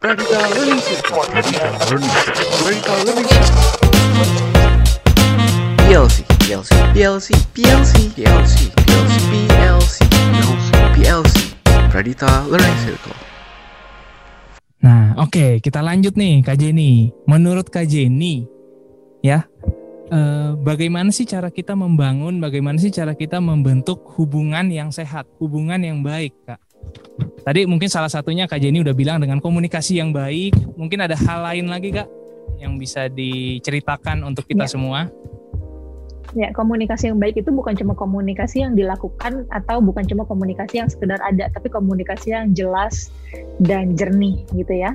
Learning Circle. PLC, PLC, PLC, PLC, PLC, PLC, PLC, PLC, PLC. Radita Learning Circle. Nah, oke, kita lanjut nih Kak Jenny. Menurut Kak Jenny, ya, eh, bagaimana sih cara kita membangun, bagaimana sih cara kita membentuk hubungan yang sehat, hubungan yang baik, Kak? Tadi mungkin salah satunya Kak Jenny udah bilang dengan komunikasi yang baik. Mungkin ada hal lain lagi, Kak, yang bisa diceritakan untuk kita Ya. semua. Ya, komunikasi yang baik itu bukan cuma komunikasi yang dilakukan atau bukan cuma komunikasi yang sekedar ada, tapi komunikasi yang jelas dan jernih gitu ya.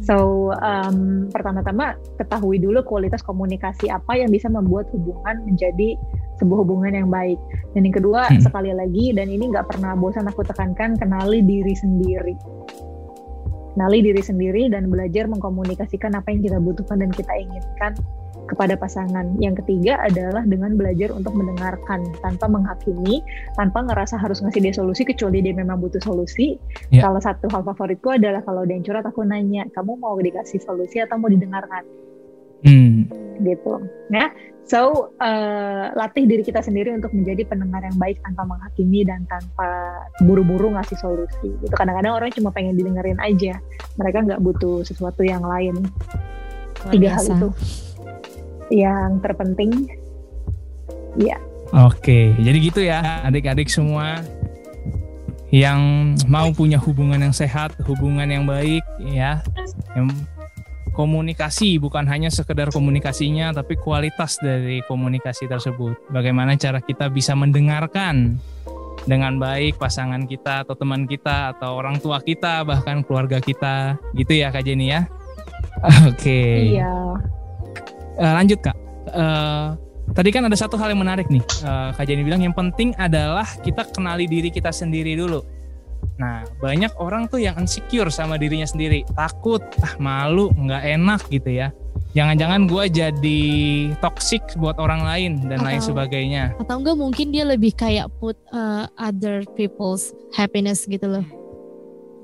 So, um, pertama-tama ketahui dulu kualitas komunikasi apa yang bisa membuat hubungan menjadi sebuah hubungan yang baik. Dan yang kedua, Hmm. sekali lagi, dan ini nggak pernah bosan aku tekankan, kenali diri sendiri. Kenali diri sendiri dan belajar mengkomunikasikan apa yang kita butuhkan dan kita inginkan kepada pasangan. Yang ketiga adalah dengan belajar untuk mendengarkan tanpa menghakimi, tanpa ngerasa harus ngasih dia solusi kecuali dia memang butuh solusi. Ya. Salah satu hal favoritku adalah kalau dia yang curhat aku nanya, kamu mau dikasih solusi atau mau didengarkan? Hmm, gitu. Ya, so eh, latih diri kita sendiri untuk menjadi pendengar yang baik tanpa menghakimi dan tanpa buru-buru ngasih solusi. Itu kadang-kadang orang cuma pengen didengerin aja, mereka nggak butuh sesuatu yang lain. Luar Tiga hal itu yang terpenting. Ya, Oke, jadi gitu ya adik-adik semua yang mau punya hubungan yang sehat, hubungan yang baik ya. Yang komunikasi bukan hanya sekedar komunikasinya tapi kualitas dari komunikasi tersebut. Bagaimana cara kita bisa mendengarkan dengan baik pasangan kita atau teman kita atau orang tua kita bahkan keluarga kita. Gitu ya Kak Jenny ya. Oke. iya. Eh, lanjut kak. Eh, tadi kan ada satu hal yang menarik nih. Eh, kak Jenny bilang yang penting adalah kita kenali diri kita sendiri dulu. Nah banyak orang tuh yang insecure sama dirinya sendiri, takut, ah malu, nggak enak gitu ya. Jangan-jangan gue jadi toxic buat orang lain dan lain Atau- sebagainya. Atau enggak mungkin dia lebih kayak put uh, other people's happiness gitu loh.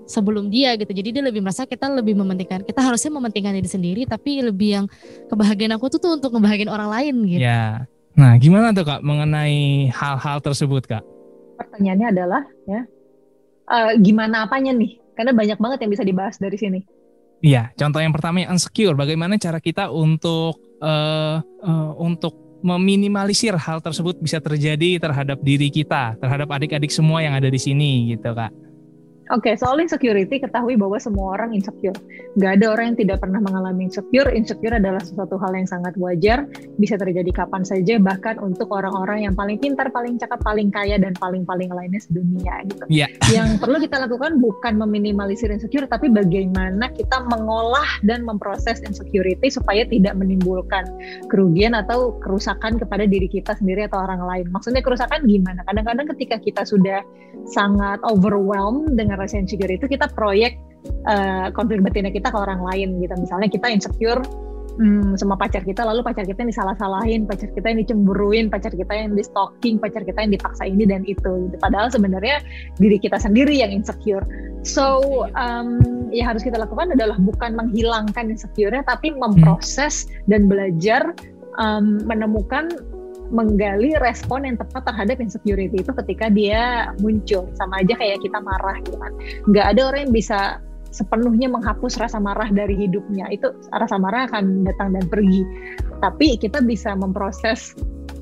Sebelum dia gitu. Jadi dia lebih merasa kita lebih mementingkan. Kita harusnya mementingkan diri sendiri tapi lebih yang kebahagiaan aku tuh tuh untuk ngebahagiain orang lain gitu. Ya. Nah gimana tuh kak mengenai hal-hal tersebut kak? Pertanyaannya adalah ya, eh, gimana apanya nih? Karena banyak banget yang bisa dibahas dari sini. Iya, contoh yang pertama yang insecure. Bagaimana cara kita untuk eh eh, untuk meminimalisir hal tersebut bisa terjadi terhadap diri kita, terhadap adik-adik semua yang ada di sini gitu kak. Oke, soal insecurity, ketahui bahwa semua orang insecure. Gak ada orang yang tidak pernah mengalami insecure. Insecure adalah sesuatu hal yang sangat wajar, bisa terjadi kapan saja, bahkan untuk orang-orang yang paling pintar, paling cakap, paling kaya, dan paling-paling lainnya sedunia gitu. Iya. Yang perlu kita lakukan bukan meminimalisir insecure, tapi bagaimana kita mengolah dan memproses insecurity supaya tidak menimbulkan kerugian atau kerusakan kepada diri kita sendiri atau orang lain. Maksudnya kerusakan gimana? Kadang-kadang ketika kita sudah sangat overwhelmed dengan rasa insecure itu kita proyek eh, konflik batinnya kita ke orang lain gitu. Misalnya kita insecure hmm, sama pacar kita, lalu pacar kita yang disalah-salahin, pacar kita yang dicemburuin, pacar kita yang di stalking, pacar kita yang dipaksa ini dan itu. gitu. Padahal sebenarnya diri kita sendiri yang insecure. So, um, yang harus kita lakukan adalah bukan menghilangkan insecure-nya, tapi memproses dan belajar um, menemukan menggali respon yang tepat terhadap insecurity itu ketika dia muncul. Sama aja kayak kita marah gitu kan. Nggak ada orang yang bisa sepenuhnya menghapus rasa marah dari hidupnya. Itu rasa marah akan datang dan pergi. Tapi kita bisa memproses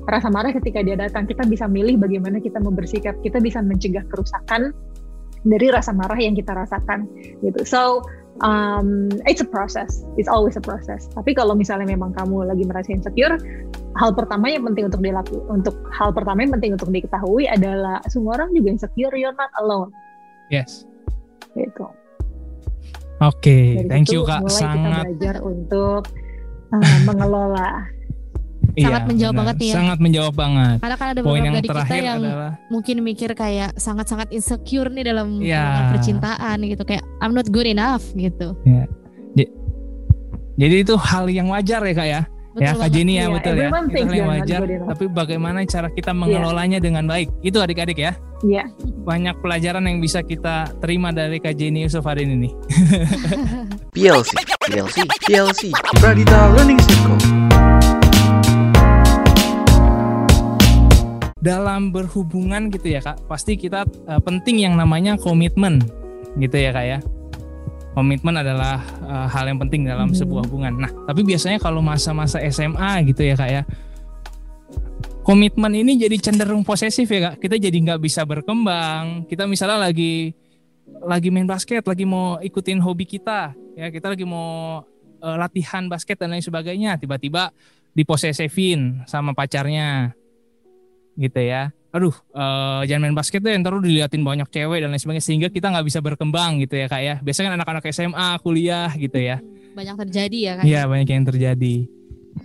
rasa marah ketika dia datang. Kita bisa milih bagaimana kita mau bersikap kita bisa mencegah kerusakan dari rasa marah yang kita rasakan gitu. So um, it's a process it's always a process tapi kalau misalnya memang kamu lagi merasa insecure hal pertama yang penting untuk dilaku untuk hal pertama yang penting untuk diketahui adalah semua orang juga insecure you're not alone Yes. gitu Oke, Dari thank situ you kak. mulai kita Sangat belajar untuk uh, mengelola Sangat iya, menjawab benar. banget nih ya. Sangat menjawab banget. Karena kan ada Poin beberapa yang dari kita yang adalah mungkin mikir kayak sangat-sangat insecure nih dalam Iya. hubungan percintaan gitu kayak I'm not good enough gitu. jadi itu hal yang wajar ya kak ya. ya Kak Jenny ya Iya, betul ya. Itu hal yang wajar. Tapi bagaimana cara kita mengelolanya dengan baik? Itu adik-adik ya. Iya. Banyak pelajaran yang bisa kita terima dari Kak Jenny Yusuf hari ini nih. PLC, PLC, PLC, Pradita Learning Circle. Dalam berhubungan gitu ya Kak, pasti kita eh, penting yang namanya komitmen gitu ya Kak ya. Komitmen adalah eh, hal yang penting dalam Mhm. sebuah hubungan. Nah, tapi biasanya kalau masa-masa SMA gitu ya Kak ya, komitmen ini jadi cenderung posesif ya Kak. Kita jadi nggak bisa berkembang. Kita misalnya lagi lagi main basket, lagi mau ikutin hobi kita, ya kita lagi mau eh, latihan basket dan lain sebagainya, tiba-tiba diposesifin sama pacarnya, gitu ya. Aduh, eh, jangan main basket deh, ntar lu diliatin banyak cewek dan lain sebagainya, sehingga kita nggak bisa berkembang gitu ya kak ya. Biasanya kan anak-anak SMA, kuliah gitu ya. Banyak terjadi ya kan. Iya banyak yang terjadi.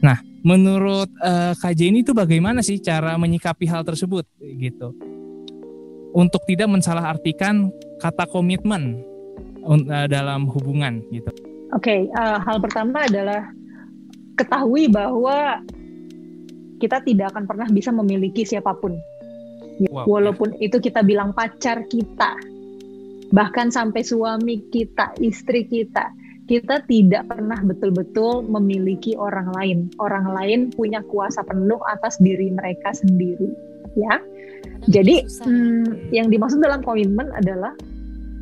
Nah, menurut eh, Kak Jenny itu bagaimana sih cara menyikapi hal tersebut gitu? Untuk tidak mensalahartikan kata komitmen eh, dalam hubungan gitu. Oke, eh, hal pertama adalah ketahui bahwa kita tidak akan pernah bisa memiliki siapa pun. Wow. Walaupun itu kita bilang pacar kita, bahkan sampai suami kita, istri kita, kita tidak pernah betul-betul memiliki orang lain. Orang lain punya kuasa penuh atas diri mereka sendiri, ya. Jadi hmm, yang dimaksud dalam komitmen adalah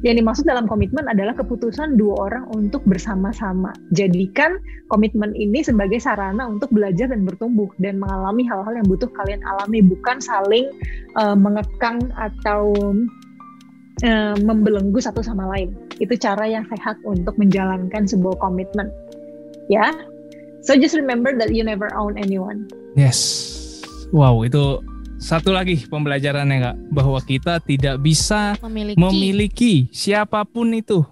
yang dimaksud dalam komitmen adalah keputusan dua orang untuk bersama-sama. Jadikan komitmen ini sebagai sarana untuk belajar dan bertumbuh dan mengalami hal-hal yang butuh kalian alami, bukan saling uh, mengekang atau uh, membelenggu satu sama lain. Itu cara yang sehat untuk menjalankan sebuah komitmen. Ya. So just remember that you never own anyone. Yes. Wow, itu satu lagi pembelajarannya kak, bahwa kita tidak bisa memiliki, memiliki siapa pun itu.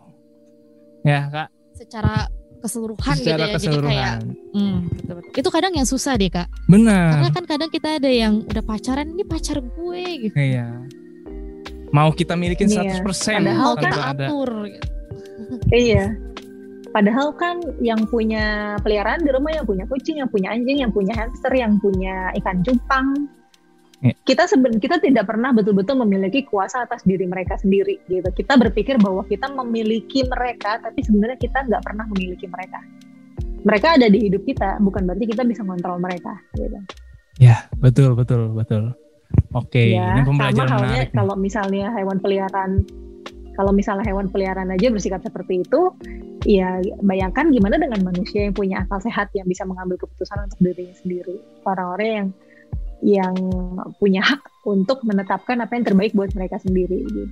Ya kak, secara keseluruhan secara gitu ya. Jadi kayak keseluruhan. hmm, betul, betul. itu kadang yang susah deh kak. Karena Benar. kan kadang kita ada yang udah pacaran ini pacar gue gitu. Iya. Mau kita milikin Iya. 100% Padahal ada. atur. gitu. Iya. Padahal kan yang punya peliharaan di rumah, yang punya kucing, yang punya anjing, yang punya hamster, yang punya ikan cupang. Iya. Kita seben kita tidak pernah betul-betul memiliki kuasa atas diri mereka sendiri gitu. Kita berpikir bahwa kita memiliki mereka, tapi sebenarnya kita nggak pernah memiliki mereka. Mereka ada di hidup kita, bukan berarti kita bisa kontrol mereka. Gitu. Ya, betul, betul, betul. Oke, ya, ini sama halnya kalau misalnya hewan peliharaan kalau misalnya hewan peliharaan aja bersikap seperti itu ya bayangkan gimana dengan manusia yang punya akal sehat yang bisa mengambil keputusan untuk dirinya sendiri orang-orang yang yang punya hak untuk menetapkan apa yang terbaik buat mereka sendiri gitu.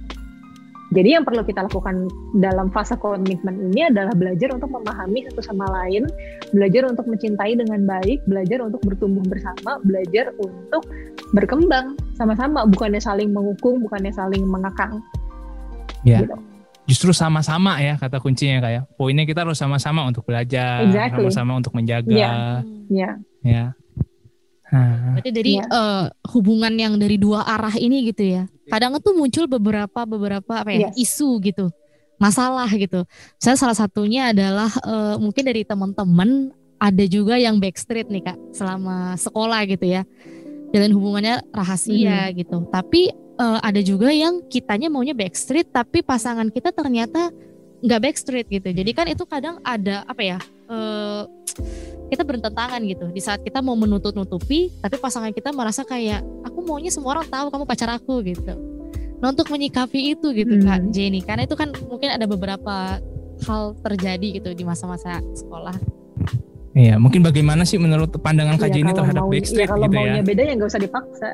Jadi yang perlu kita lakukan dalam fase komitmen ini adalah belajar untuk memahami satu sama lain, belajar untuk mencintai dengan baik, belajar untuk bertumbuh bersama, belajar untuk berkembang sama-sama, bukannya saling menghukum, bukannya saling mengekang. Ya. Gitu. Justru sama-sama ya kata kuncinya kayak. Poinnya kita harus sama-sama untuk belajar, Exactly. sama-sama untuk menjaga, Iya. Hmm. Ya, ya. Nah, Berarti dari Iya. eh, hubungan yang dari dua arah ini gitu ya. Kadang tuh muncul beberapa beberapa apa ya Yes. isu gitu, masalah gitu. Saya salah satunya adalah eh, mungkin dari teman-teman ada juga yang backstreet nih kak selama sekolah gitu ya. Jalan hubungannya rahasia gitu. Tapi eh, ada juga yang kitanya maunya backstreet tapi pasangan kita ternyata nggak backstreet gitu. Jadi kan itu kadang ada apa ya? eh, kita bertentangan gitu di saat kita mau menutup nutupi tapi pasangan kita merasa kayak aku maunya semua orang tahu kamu pacar aku gitu nah untuk menyikapi itu gitu Hmm. kak Jenny karena itu kan mungkin ada beberapa hal terjadi gitu di masa-masa sekolah iya, mungkin bagaimana sih menurut pandangan Kak Ya, Jenny kalau terhadap mau- Backstreet ya, kalau gitu ya? maunya beda ya nggak usah dipaksa.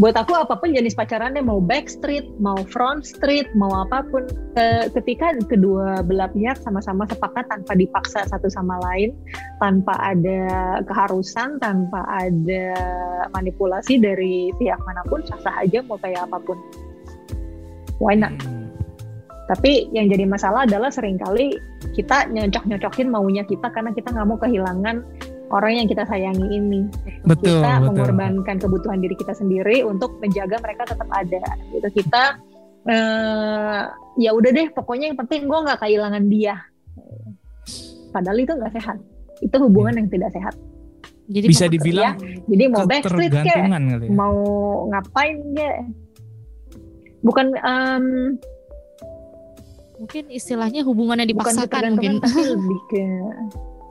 Buat aku apa pun jenis pacarannya mau backstreet, mau front street, mau apa pun, ke- ketika kedua belah pihak sama-sama sepakat tanpa dipaksa satu sama lain, tanpa ada keharusan, tanpa ada manipulasi dari pihak mana pun, sah-sah aja mau kayak apa pun. Why not? Hmm. Tapi yang jadi masalah adalah sering kali kita nyocok-nyocokin maunya kita karena kita nggak mau kehilangan orang yang kita sayangi ini. Betul, kita betul. mengorbankan kebutuhan diri kita sendiri untuk menjaga mereka tetap ada. Gitu kita eh, ya udah deh, pokoknya yang penting gue nggak kehilangan dia. Padahal itu nggak sehat. itu hubungan yang tidak sehat. Jadi Bisa mau- dibilang Jadi mau backstreet kayak ya. mau ngapain ya bukan em, mungkin istilahnya hubungan yang bukan dipaksakan mungkin. tapi lebih ke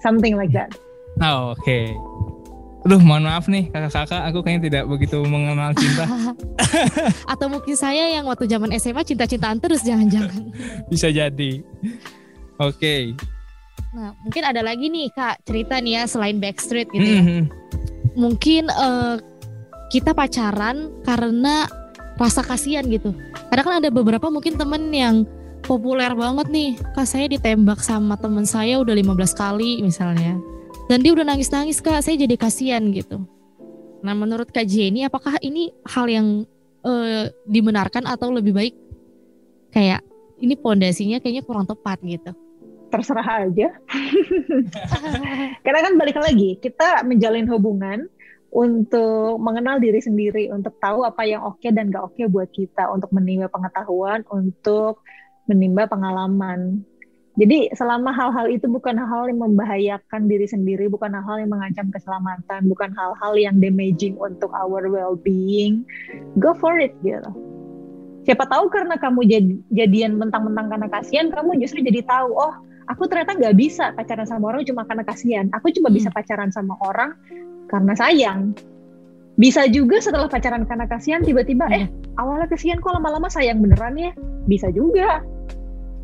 something like that. Oh, oke. Aduh, mohon maaf nih kakak-kakak, aku kayaknya tidak begitu mengenal cinta. Atau mungkin saya yang waktu zaman SMA cinta-cintaan terus jangan-jangan. Bisa jadi. Oke. Nah, mungkin ada lagi nih Kak cerita nih ya selain Backstreet gitu ya. Mhm. Mungkin eh, kita pacaran karena rasa kasihan gitu. Kadang kan ada beberapa mungkin temen yang populer banget nih. Kak saya ditembak sama temen saya udah 15 kali misalnya. Dan dia udah nangis-nangis Kak, saya jadi kasihan gitu. Nah, menurut Kak Jenny apakah ini hal yang eh, dibenarkan atau lebih baik kayak ini pondasinya kayaknya kurang tepat gitu. Terserah aja. Karena kan balik lagi, kita menjalin hubungan untuk mengenal diri sendiri, untuk tahu apa yang oke dan gak oke buat kita, untuk menimba pengetahuan, untuk menimba pengalaman. Jadi selama hal-hal itu bukan hal yang membahayakan diri sendiri, bukan hal yang mengancam keselamatan, bukan hal-hal yang damaging untuk our well-being, go for it gitu. Siapa tahu karena kamu jad- jadian mentang-mentang karena kasihan, kamu justru jadi tahu, oh aku ternyata nggak bisa pacaran sama orang cuma karena kasihan. Aku cuma Hmm. bisa pacaran sama orang karena sayang. Bisa juga setelah pacaran karena kasihan tiba-tiba eh awalnya kasihan kok lama-lama sayang beneran ya. Bisa juga.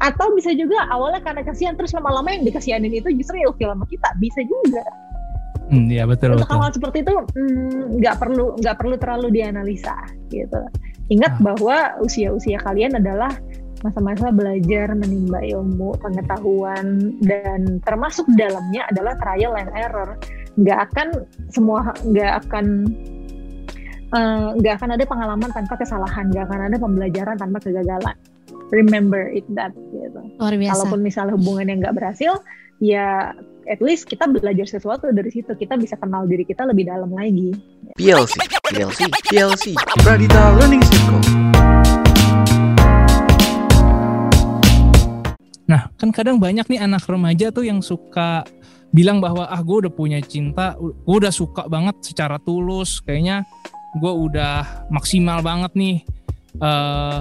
Atau bisa juga awalnya karena kasihan terus lama-lama yang dikasihanin itu justru ilfil sama kita. Bisa juga. Hmm, iya betul Untuk betul. hal-hal seperti itu mm, nggak perlu nggak perlu terlalu dianalisa gitu. Ingat Ah. bahwa usia-usia kalian adalah masa-masa belajar menimba ilmu, pengetahuan dan termasuk dalamnya adalah trial and error. Nggak akan semua nggak akan eh, nggak akan ada pengalaman tanpa kesalahan, nggak akan ada pembelajaran tanpa kegagalan. Remember it that gitu. Luar biasa. Kalaupun misalnya hubungan yang nggak berhasil, ya at least kita belajar sesuatu dari situ. Kita bisa kenal diri kita lebih dalam lagi. PLC, PLC, PLC, Pradita Learning Circle. Nah, kan kadang banyak nih anak remaja tuh yang suka bilang bahwa ah gue udah punya cinta, gue udah suka banget secara tulus, kayaknya gue udah maksimal banget nih eh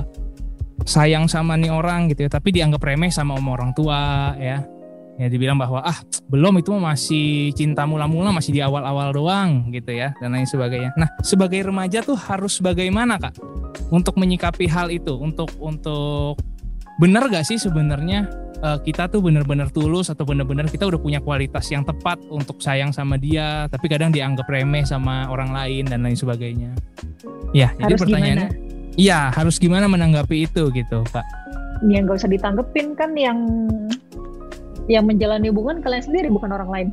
sayang sama nih orang gitu ya, tapi dianggap remeh sama om orang tua ya. Ya dibilang bahwa ah belum itu masih cinta mula-mula masih di awal-awal doang gitu ya dan lain sebagainya. Nah, sebagai remaja tuh harus bagaimana Kak untuk menyikapi hal itu? Untuk untuk benar gak sih sebenarnya eh, kita tuh bener-bener tulus atau bener-bener kita udah punya kualitas yang tepat untuk sayang sama dia tapi kadang dianggap remeh sama orang lain dan lain sebagainya? Ya jadi Harus pertanyaannya iya harus gimana menanggapi itu gitu kak? Ya nggak usah ditanggepin kan yang yang menjalani hubungan kalian sendiri bukan orang lain.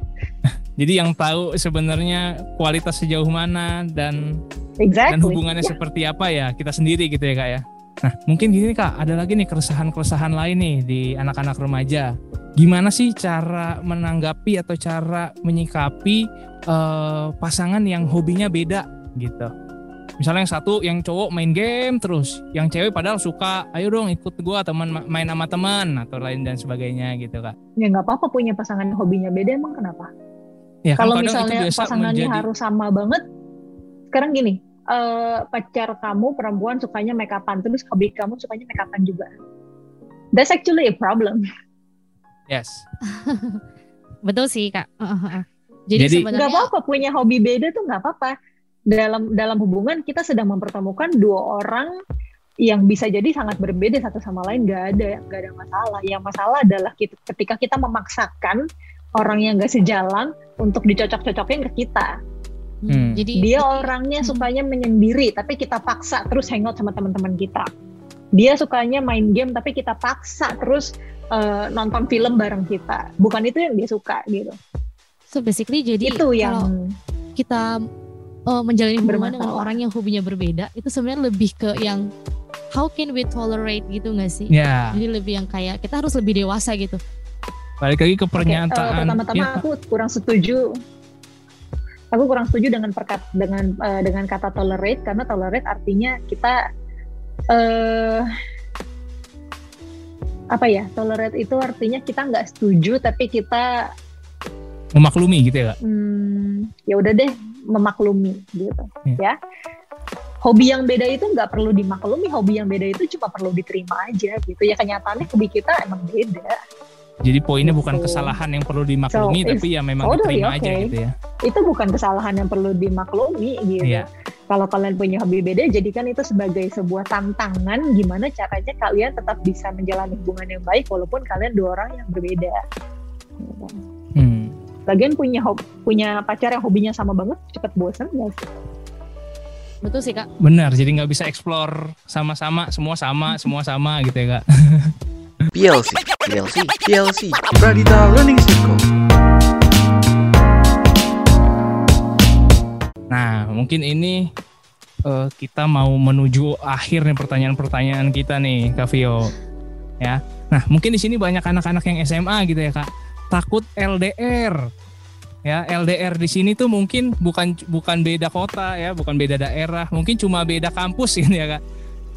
jadi yang tahu sebenarnya kualitas sejauh mana dan Exactly. dan hubungannya Ya, seperti apa ya kita sendiri gitu ya kak ya? Nah mungkin gini kak ada lagi nih keresahan-keresahan lain nih di anak-anak remaja. Gimana sih cara menanggapi atau cara menyikapi eh, pasangan yang hobinya beda gitu misalnya yang satu yang cowok main game terus yang cewek padahal suka ayo dong ikut gua teman main sama teman atau lain dan sebagainya gitu kak ya nggak apa-apa punya pasangan yang hobinya beda emang kenapa? ya kan Kalau itu misalnya biasa pasangannya menjadi- harus sama banget, sekarang gini, eh, pacar kamu perempuan sukanya make upan, terus hobi kamu sukanya make upan juga. That's actually a problem. yes Betul sih kak. Jadi, Jadi- sebenarnya Nggak apa-apa punya hobi beda tuh nggak apa-apa. Dalam dalam hubungan kita sedang mempertemukan dua orang yang bisa jadi sangat berbeda satu sama lain nggak ada nggak ada masalah. Yang masalah adalah kita, ketika kita memaksakan orang yang nggak sejalan untuk dicocok-cocokin ke kita. Hmm. jadi Dia orangnya Hmm. sukanya menyendiri, tapi kita paksa terus hangout sama teman-teman kita. Dia sukanya main game, tapi kita paksa terus eh, nonton film bareng kita. Bukan itu yang dia suka gitu. so basically jadi itu yang kalau kita uh, menjalani hubungan dengan orang yang hobinya berbeda itu sebenarnya lebih ke yang how can we tolerate gitu nggak sih? ya Jadi lebih yang kayak kita harus lebih dewasa gitu. balik lagi ke eh, pernyataan pertama-tama Iya, Kak. aku kurang setuju. Aku kurang setuju dengan perkat dengan eh, dengan kata tolerate karena tolerate artinya kita eh apa ya? Tolerate itu artinya kita nggak setuju tapi kita memaklumi gitu ya kak hmm, ya udah deh memaklumi gitu Iya. ya hobi yang beda itu nggak perlu dimaklumi hobi yang beda itu cuma perlu diterima aja gitu ya kenyataannya hobi kita emang beda jadi poinnya bukan Gitu. kesalahan yang perlu dimaklumi So, tapi ya memang totally diterima aja okay. gitu ya itu bukan kesalahan yang perlu dimaklumi gitu Iya. kalau kalian punya hobi beda jadikan itu sebagai sebuah tantangan gimana caranya kalian tetap bisa menjalani hubungan yang baik walaupun kalian dua orang yang berbeda Gitu. Lagian punya hob- punya pacar yang hobinya sama banget cepet bosan gak sih? Betul sih kak. benar jadi nggak bisa explore sama-sama semua sama semua sama gitu ya kak PLC, PLC, PLC, Pradita Learning Circle. Nah, mungkin ini eh, kita mau menuju akhir nih pertanyaan-pertanyaan kita nih, Kak Vio. Ya. Nah, mungkin di sini banyak anak-anak yang SMA gitu ya, Kak. Takut LDR. Ya, LDR di sini tuh mungkin bukan bukan beda kota ya, bukan beda daerah, mungkin cuma beda kampus gitu ya, Kak.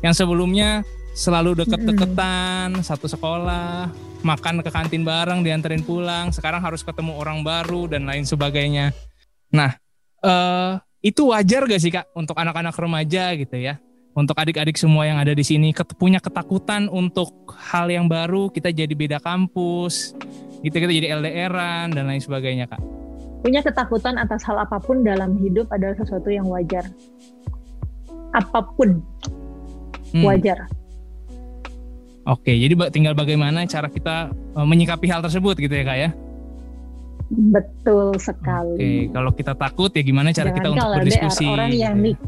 Yang sebelumnya selalu deket-deketan, satu sekolah, makan ke kantin bareng, dianterin pulang, sekarang harus ketemu orang baru dan lain sebagainya. Nah, eh itu wajar gak sih kak untuk anak-anak remaja gitu ya untuk adik-adik semua yang ada di sini punya ketakutan untuk hal yang baru kita jadi beda kampus gitu kita jadi LDRan dan lain sebagainya kak Punya ketakutan atas hal apa pun dalam hidup adalah sesuatu yang wajar. Apa pun Hmm, wajar. oke jadi tinggal bagaimana cara kita eh, menyikapi hal tersebut gitu ya kak ya Betul oke sekali. kalau kita takut ya gimana cara kita untuk berdiskusi orang yang gitu ya. nik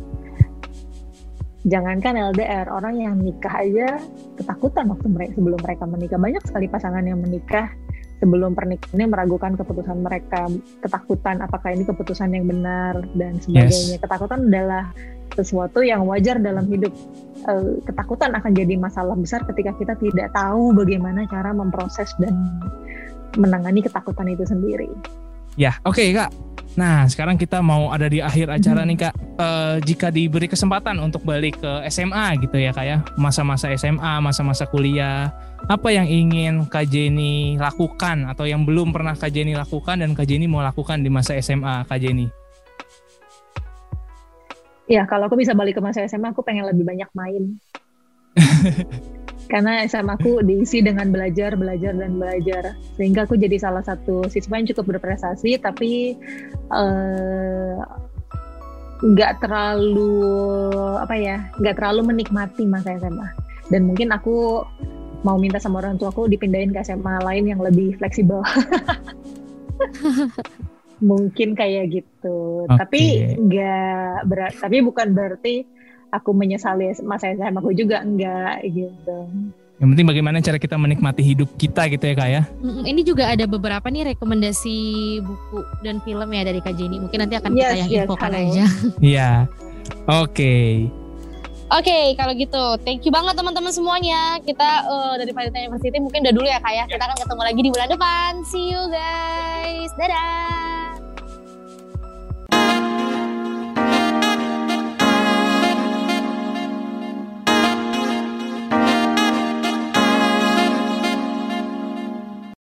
Jangankan LDR, orang yang nikah aja ketakutan waktu mereka sebelum mereka menikah. Banyak sekali pasangan yang menikah sebelum pernikahannya meragukan keputusan mereka, ketakutan apakah ini keputusan yang benar dan sebagainya. Ketakutan adalah sesuatu yang wajar dalam hidup. Eh, ketakutan akan jadi masalah besar ketika kita tidak tahu bagaimana cara memproses dan menangani ketakutan itu sendiri. Ya, oke kak. Nah, sekarang kita mau ada di akhir acara Mhm. nih kak. Eh, jika diberi kesempatan untuk balik ke SMA gitu ya kak ya, masa-masa SMA, masa-masa kuliah, apa yang ingin Kak Jenny lakukan atau yang belum pernah Kak Jenny lakukan dan Kak Jenny mau lakukan di masa SMA Kak Jenny? Ya, kalau aku bisa balik ke masa SMA, aku pengen lebih banyak main. Karena SMA aku diisi dengan belajar, belajar, dan belajar. Sehingga aku jadi salah satu siswa yang cukup berprestasi, tapi eh, nggak terlalu apa ya, nggak terlalu menikmati masa SMA. Dan mungkin aku mau minta sama orang tua aku dipindahin ke SMA lain yang lebih fleksibel. mungkin kayak gitu. Oke. Tapi nggak berat. Tapi bukan berarti aku menyesali masa SMA aku juga enggak gitu. Yang penting bagaimana cara kita menikmati hidup kita gitu ya kak ya? Ini juga ada beberapa nih rekomendasi buku dan film ya dari Kak Jenny. Mungkin nanti akan kita Yes, yang yes, infokan halo. aja. Iya. Oke. Oke, kalau gitu, thank you banget teman-teman semuanya. Kita eh, dari Panitia University mungkin udah dulu ya kak ya. Kita akan ketemu lagi di bulan depan. See you guys. Dadah.